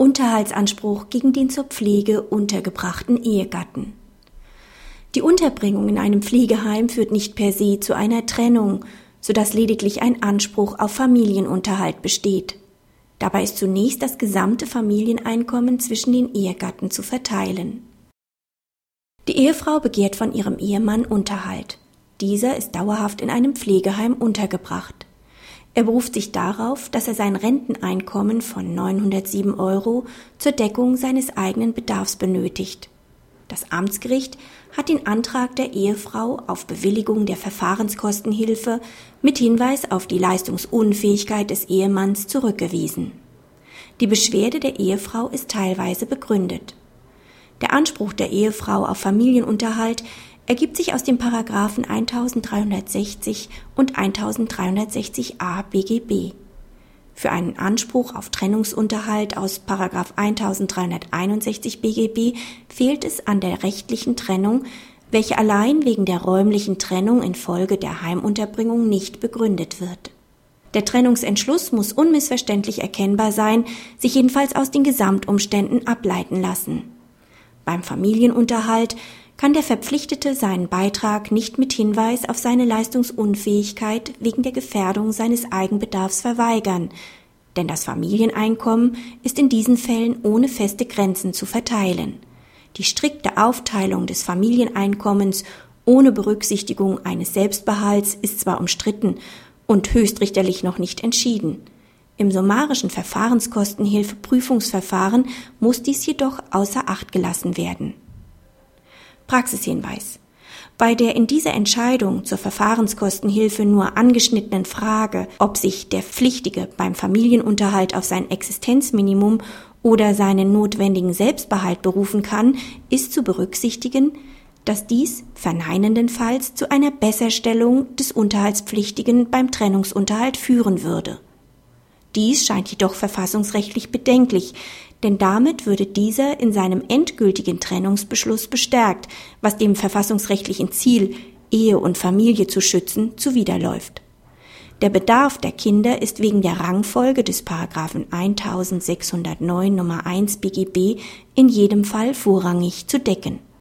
Unterhaltsanspruch gegen den zur Pflege untergebrachten Ehegatten. Die Unterbringung in einem Pflegeheim führt nicht per se zu einer Trennung, so dass lediglich ein Anspruch auf Familienunterhalt besteht. Dabei ist zunächst das gesamte Familieneinkommen zwischen den Ehegatten zu verteilen. Die Ehefrau begehrt von ihrem Ehemann Unterhalt. Dieser ist dauerhaft in einem Pflegeheim untergebracht. Er beruft sich darauf, dass er sein Renteneinkommen von 907 Euro zur Deckung seines eigenen Bedarfs benötigt. Das Amtsgericht hat den Antrag der Ehefrau auf Bewilligung der Verfahrenskostenhilfe mit Hinweis auf die Leistungsunfähigkeit des Ehemanns zurückgewiesen. Die Beschwerde der Ehefrau ist teilweise begründet. Der Anspruch der Ehefrau auf Familienunterhalt ergibt sich aus den Paragraphen 1360 und 1360a BGB. Für einen Anspruch auf Trennungsunterhalt aus Paragraph 1361 BGB fehlt es an der rechtlichen Trennung, welche allein wegen der räumlichen Trennung infolge der Heimunterbringung nicht begründet wird. Der Trennungsentschluss muss unmissverständlich erkennbar sein, sich jedenfalls aus den Gesamtumständen ableiten lassen. Beim Familienunterhalt kann der Verpflichtete seinen Beitrag nicht mit Hinweis auf seine Leistungsunfähigkeit wegen der Gefährdung seines Eigenbedarfs verweigern, denn das Familieneinkommen ist in diesen Fällen ohne feste Grenzen zu verteilen. Die strikte Aufteilung des Familieneinkommens ohne Berücksichtigung eines Selbstbehalts ist zwar umstritten und höchstrichterlich noch nicht entschieden. Im summarischen Verfahrenskostenhilfe-Prüfungsverfahren muss dies jedoch außer Acht gelassen werden. Praxishinweis. Bei der in dieser Entscheidung zur Verfahrenskostenhilfe nur angeschnittenen Frage, ob sich der Pflichtige beim Familienunterhalt auf sein Existenzminimum oder seinen notwendigen Selbstbehalt berufen kann, ist zu berücksichtigen, dass dies verneinendenfalls zu einer Besserstellung des Unterhaltspflichtigen beim Trennungsunterhalt führen würde. Dies scheint jedoch verfassungsrechtlich bedenklich, denn damit würde dieser in seinem endgültigen Trennungsbeschluss bestärkt, was dem verfassungsrechtlichen Ziel, Ehe und Familie zu schützen, zuwiderläuft. Der Bedarf der Kinder ist wegen der Rangfolge des Paragraphen 1609 Nummer 1 BGB in jedem Fall vorrangig zu decken